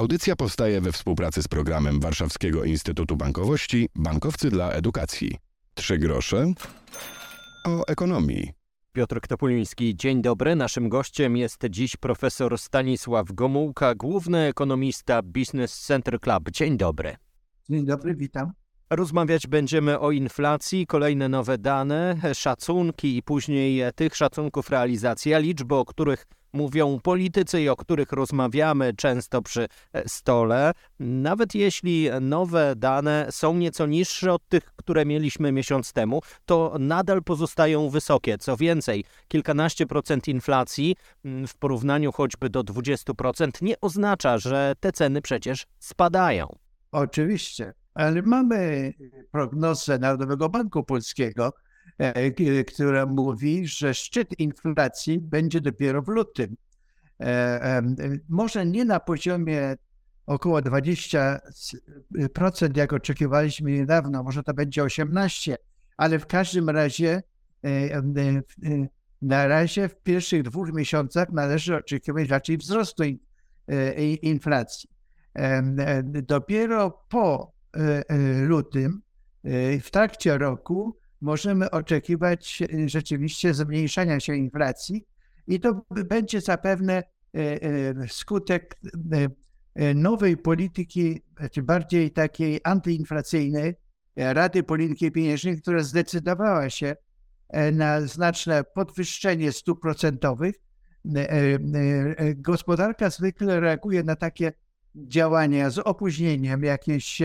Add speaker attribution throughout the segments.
Speaker 1: Audycja powstaje we współpracy z programem Warszawskiego Instytutu Bankowości Bankowcy dla Edukacji. Trzy grosze o ekonomii.
Speaker 2: Piotr Topuliński, dzień dobry. Naszym gościem jest dziś profesor Stanisław Gomułka, główny ekonomista Business Center Club. Dzień dobry.
Speaker 3: Dzień dobry, witam.
Speaker 2: Rozmawiać będziemy o inflacji, kolejne nowe dane, szacunki i później tych szacunków realizacja, liczby, o których mówią politycy o których rozmawiamy często przy e, stole, nawet jeśli nowe dane są nieco niższe od tych, które mieliśmy miesiąc temu, to nadal pozostają wysokie. Co więcej, kilkanaście procent inflacji mm, w porównaniu choćby do 20% nie oznacza, że te ceny przecież spadają.
Speaker 3: Oczywiście, ale mamy prognozę Narodowego Banku Polskiego, która mówi, że szczyt inflacji będzie dopiero w lutym. E, może nie na poziomie około 20%, jak oczekiwaliśmy niedawno, może to będzie 18%, ale w każdym razie e, na razie w pierwszych dwóch miesiącach należy oczekiwać raczej wzrostu inflacji. Dopiero po lutym, w trakcie roku, możemy oczekiwać e, rzeczywiście zmniejszania się inflacji i to będzie zapewne e, e, skutek nowej polityki, czy bardziej takiej antyinflacyjnej Rady Polityki Pieniężnej, która zdecydowała się na znaczne podwyższenie stóp procentowych. Gospodarka zwykle reaguje na takie działania z opóźnieniem, jakieś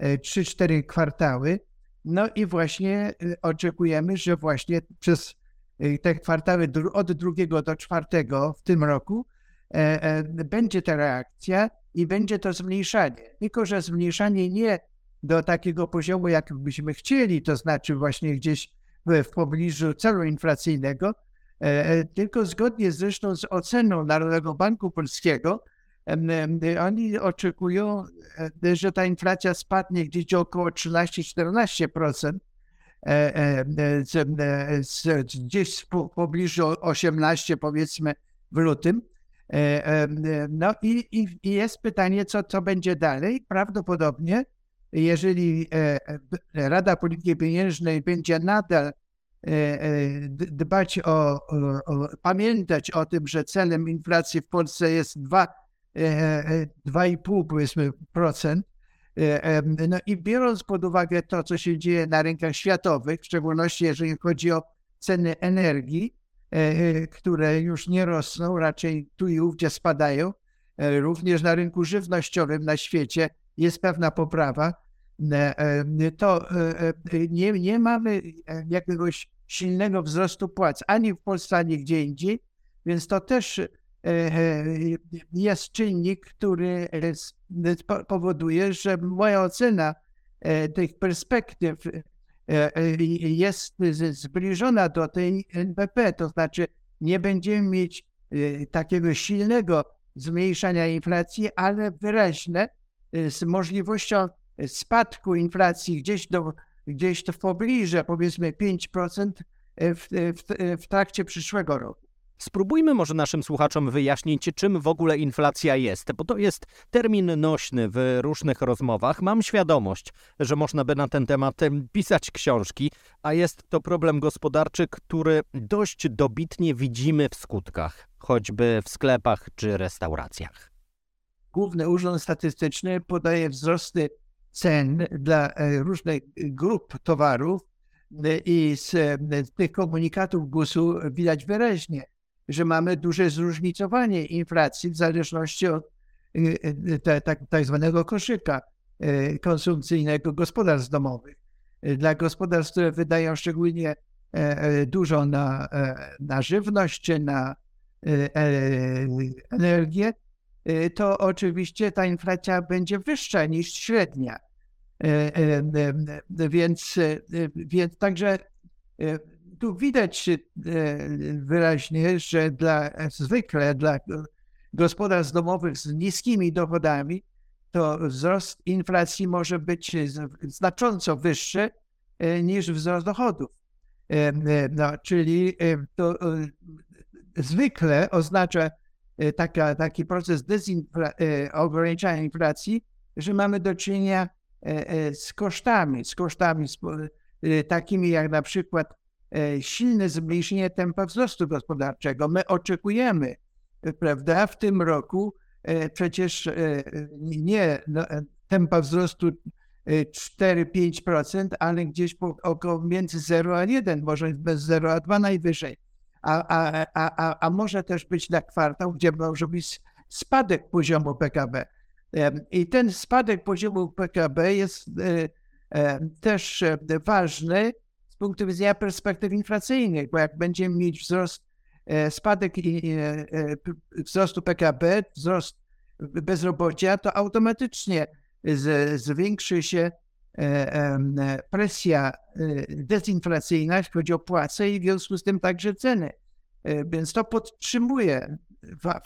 Speaker 3: 3-4 kwartały, no i właśnie y, oczekujemy, że właśnie przez y, te kwartały od drugiego do czwartego w tym roku e, e, będzie ta reakcja i będzie to zmniejszanie. Tylko, że zmniejszanie nie do takiego poziomu, jak byśmy chcieli, to znaczy właśnie gdzieś w, pobliżu celu inflacyjnego, e, tylko zgodnie zresztą z oceną Narodowego Banku Polskiego, oni oczekują, e, że ta inflacja spadnie gdzieś około 13-14%, e, e, gdzieś w pobliżu 18 powiedzmy w lutym. No i, i, jest pytanie, co, co będzie dalej. Prawdopodobnie, jeżeli Rada Polityki Pieniężnej będzie nadal dbać o, o, o, pamiętać o tym, że celem inflacji w Polsce jest 2 2,5 e, powiedzmy procent. E, no i biorąc pod uwagę to, co się dzieje na rynkach światowych, w szczególności jeżeli chodzi o ceny energii, e, które już nie rosną, raczej tu i ówdzie spadają, również na rynku żywnościowym na świecie jest pewna poprawa, to nie, nie mamy jakiegoś silnego wzrostu płac ani w Polsce, ani gdzie indziej, więc to też E, e, jest czynnik, który powoduje, że moja ocena e, tych perspektyw jest zbliżona do tej NBP, to znaczy nie będziemy mieć takiego silnego zmniejszania inflacji, ale wyraźne z możliwością spadku inflacji gdzieś, do, gdzieś w pobliże powiedzmy 5% w, w, w trakcie przyszłego roku.
Speaker 2: Spróbujmy może naszym słuchaczom wyjaśnić, czym w ogóle inflacja jest, bo to jest termin nośny w różnych rozmowach. Mam świadomość, że można by na ten temat pisać książki, a jest to problem gospodarczy, który dość dobitnie widzimy w skutkach, choćby w sklepach czy restauracjach.
Speaker 3: Główny Urząd Statystyczny podaje wzrosty cen dla e, różnych grup towarów e, i z tych komunikatów GUS-u widać wyraźnie, że mamy duże zróżnicowanie inflacji w zależności od y, y, tak, tak zwanego koszyka y, konsumpcyjnego gospodarstw domowych. Dla gospodarstw, które wydają szczególnie e, e, dużo na, e, na żywność czy na energię, to oczywiście ta inflacja będzie wyższa niż średnia. Więc, więc także tu widać e, wyraźnie, że dla, zwykle dla gospodarstw domowych z niskimi dochodami to wzrost inflacji może być znacząco wyższy e, niż wzrost dochodów. E, no, czyli to zwykle oznacza taka, taki proces dezinfla- ograniczania inflacji, że mamy do czynienia z kosztami, z kosztami takimi jak na przykład silne zmniejszenie tempa wzrostu gospodarczego. My oczekujemy, prawda, w tym roku przecież nie no, tempa wzrostu 4-5%, ale gdzieś około między 0 a 1, może bez 0 a 2 najwyżej. A, a, a, a może też być na kwartał, gdzie może być spadek poziomu PKB. I ten spadek poziomu PKB jest też e, ważny punktu widzenia perspektyw inflacyjnych, bo jak będziemy mieć wzrost, e, spadek e, wzrostu PKB, wzrost bezrobocia, to automatycznie zwiększy się presja dezinflacyjna, jeśli chodzi o płace i w związku z tym także ceny. Więc to podtrzymuje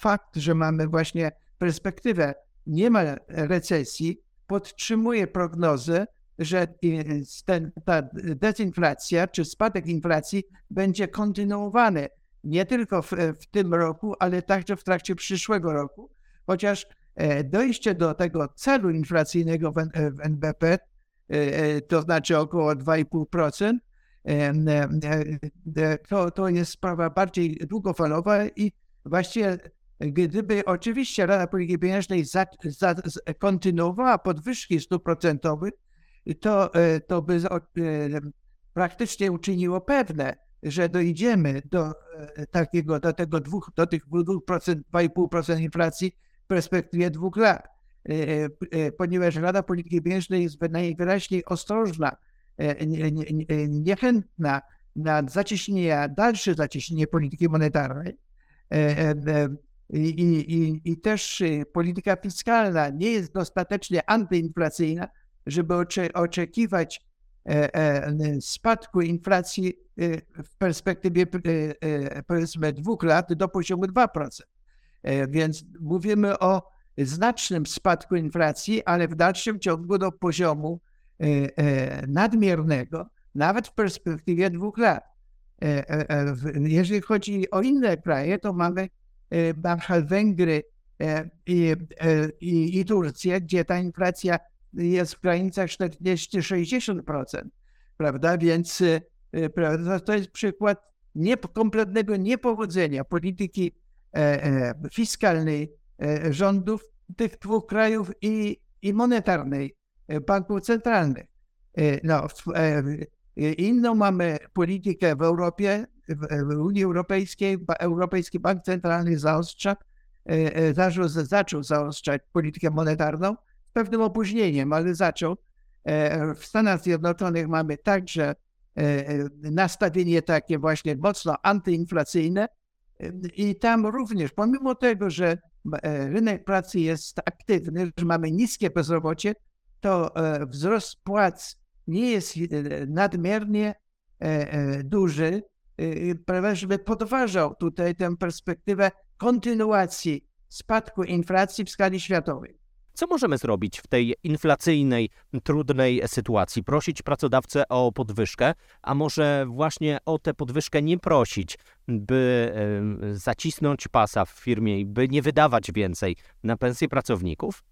Speaker 3: fakt, że mamy właśnie perspektywę nie ma recesji, podtrzymuje prognozę, że ten, ta dezinflacja czy spadek inflacji będzie kontynuowany nie tylko w, w, tym roku, ale także w trakcie przyszłego roku, chociaż e, dojście do tego celu inflacyjnego w, w NBP, e, e, to znaczy około 2,5%, to, to jest sprawa bardziej długofalowa i właściwie Gdyby oczywiście Rada Polityki Pieniężnej za, za, kontynuowała podwyżki stóp procentowych, to, e, to by e, praktycznie uczyniło pewne, że dojdziemy do e, takiego, do tego dwóch, do tych 2%, 2,5% inflacji w perspektywie dwóch lat. Ponieważ Rada Polityki Pieniężnej jest najwyraźniej ostrożna, niechętna na zacieśnienie, dalsze zacieśnienie polityki monetarnej, i, i, I też polityka fiskalna nie jest dostatecznie antyinflacyjna, żeby ocze, oczekiwać e, e, spadku inflacji y, w perspektywie e, powiedzmy dwóch lat do poziomu 2%. Więc mówimy o znacznym spadku inflacji, ale w dalszym ciągu do poziomu nadmiernego, nawet w perspektywie dwóch lat. Jeżeli chodzi o inne kraje, to mamy Węgry e, i, e, i, i Turcję, gdzie ta inflacja jest w granicach 40-60%, prawda? Więc e, prawda, to jest przykład nie, kompletnego niepowodzenia polityki fiskalnej rządów tych dwóch krajów i, i monetarnej banków centralnych. No, inną mamy politykę w Europie, w Unii Europejskiej, Europejski Bank Centralny zaostrza, e, e, zaczął, zaczął zaostrzać politykę monetarną z pewnym opóźnieniem, ale zaczął. E, w Stanach Zjednoczonych mamy także nastawienie takie właśnie mocno antyinflacyjne i tam również, pomimo tego, że rynek pracy jest aktywny, że mamy niskie bezrobocie, to wzrost płac nie jest nadmiernie duży, Y, prawda, żeby podważał tutaj tę perspektywę kontynuacji spadku inflacji w skali światowej.
Speaker 2: Co możemy zrobić w tej inflacyjnej, trudnej sytuacji? Prosić pracodawcę o podwyżkę, a może właśnie o tę podwyżkę nie prosić, by zacisnąć pasa w firmie i by nie wydawać więcej na pensje pracowników?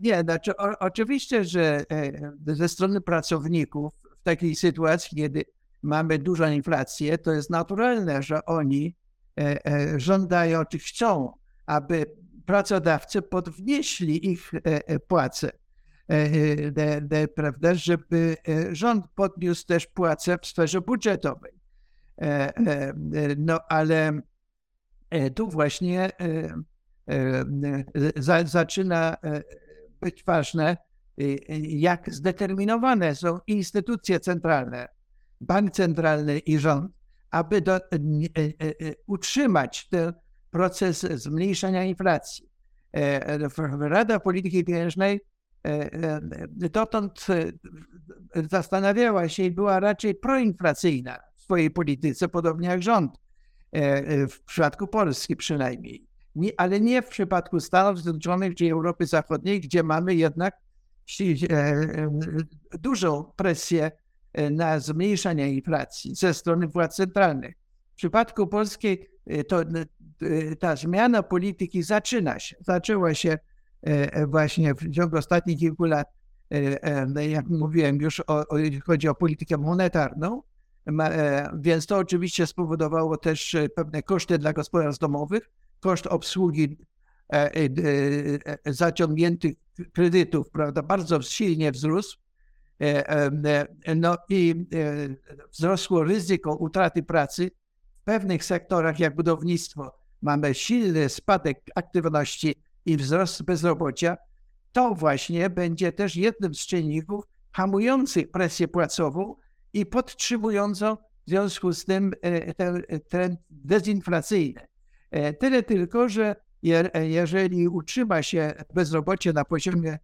Speaker 3: Nie, znaczy o, oczywiście, że e, ze strony pracowników w takiej sytuacji, kiedy mamy dużą inflację, to jest naturalne, że oni e, e, żądają, czy chcą, aby pracodawcy podnieśli ich e, płace. Prawda, żeby rząd podniósł też płace w sferze budżetowej. No ale tu właśnie zaczyna być ważne, jak zdeterminowane są instytucje centralne bank centralny i rząd, aby do, e, e, e, utrzymać ten proces zmniejszania inflacji. Rada Polityki Pieniężnej dotąd zastanawiała się i była raczej proinflacyjna w swojej polityce, podobnie jak rząd, w przypadku Polski przynajmniej. Nie, ale nie w przypadku Stanów Zjednoczonych czy Europy Zachodniej, gdzie mamy jednak dużą presję E, na zmniejszanie inflacji ze strony władz centralnych. W przypadku polskiej e, to, ta zmiana polityki zaczyna się. Zaczęła się właśnie w ciągu ostatnich kilku lat, jak mówiłem już, o, chodzi o politykę monetarną, więc to oczywiście spowodowało też pewne koszty dla gospodarstw domowych, koszt obsługi zaciągniętych kredytów, prawda, bardzo silnie wzrósł. No i wzrosło ryzyko utraty pracy. W pewnych sektorach, jak budownictwo, mamy silny spadek aktywności i wzrost bezrobocia. To właśnie będzie też jednym z czynników hamujących presję płacową i podtrzymującą w związku z tym ten trend dezinflacyjny. Tyle tylko, że jeżeli utrzyma się bezrobocie na poziomie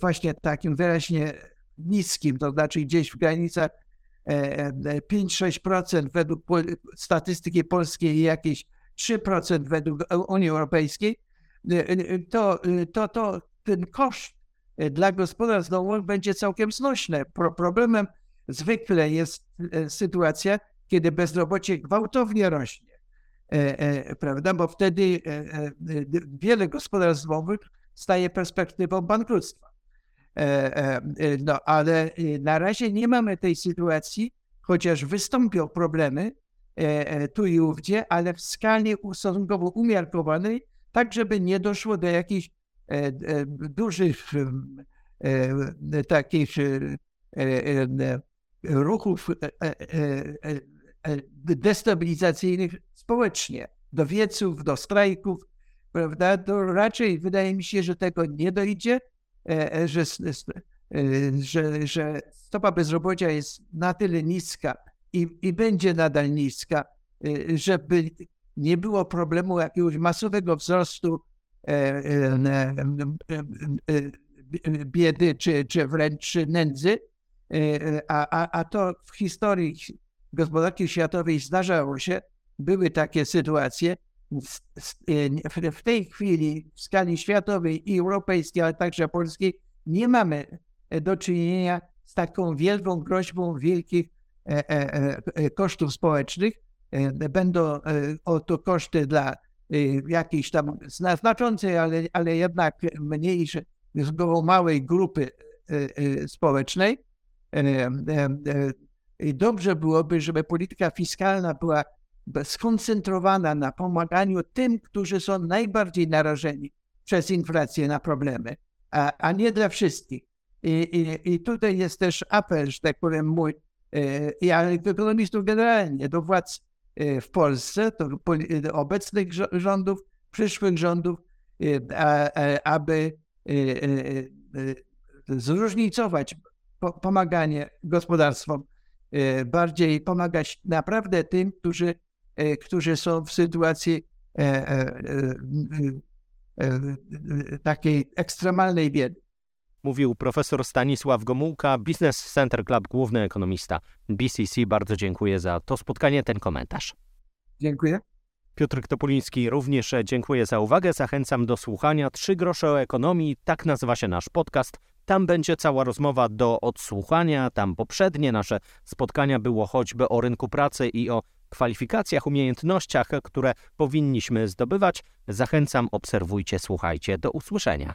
Speaker 3: właśnie takim wyraźnie niskim, to znaczy gdzieś w granicach 5-6% według statystyki polskiej i jakieś 3% według Unii Europejskiej, to, to, to ten koszt dla gospodarstw domowych będzie całkiem znośny. Pro, problemem zwykle jest sytuacja, kiedy bezrobocie gwałtownie rośnie, prawda? Bo wtedy wiele gospodarstw domowych staje perspektywą bankructwa. No, ale na razie nie mamy tej sytuacji, chociaż wystąpią problemy tu i ówdzie, ale w skali stosunkowo umiarkowanej, tak żeby nie doszło do jakichś dużych takich ruchów destabilizacyjnych społecznie, do wieców, do strajków, prawda? To raczej wydaje mi się, że tego nie dojdzie, że, że, że stopa bezrobocia jest na tyle niska i, i będzie nadal niska, żeby nie było problemu jakiegoś masowego wzrostu biedy czy, czy wręcz nędzy, a, a, a to w historii gospodarki światowej zdarzało się, były takie sytuacje. W tej chwili w skali światowej i europejskiej, ale także polskiej nie mamy do czynienia z taką wielką groźbą wielkich kosztów społecznych. Będą to koszty dla jakiejś tam znaczącej, ale, ale jednak mniejszej, małej grupy społecznej. I dobrze byłoby, żeby polityka fiskalna była skoncentrowana na pomaganiu tym, którzy są najbardziej narażeni przez inflację na problemy, a, a nie dla wszystkich. I, i, I tutaj jest też apel, że tak powiem, mój, i ekonomistów generalnie, do władz w Polsce, do obecnych rządów, przyszłych rządów, aby zróżnicować pomaganie gospodarstwom, bardziej pomagać naprawdę tym, którzy, którzy są w sytuacji takiej ekstremalnej biedy.
Speaker 2: Mówił profesor Stanisław Gomułka, Business Center Club, główny ekonomista BCC. Bardzo dziękuję za to spotkanie, ten komentarz.
Speaker 3: Dziękuję.
Speaker 2: Piotr Topuliński również dziękuję za uwagę. Zachęcam do słuchania Trzy grosze o ekonomii. Tak nazywa się nasz podcast. Tam będzie cała rozmowa do odsłuchania. Tam poprzednie nasze spotkania było choćby o rynku pracy i o kwalifikacjach, umiejętnościach, które powinniśmy zdobywać. Zachęcam, obserwujcie, słuchajcie. Do usłyszenia.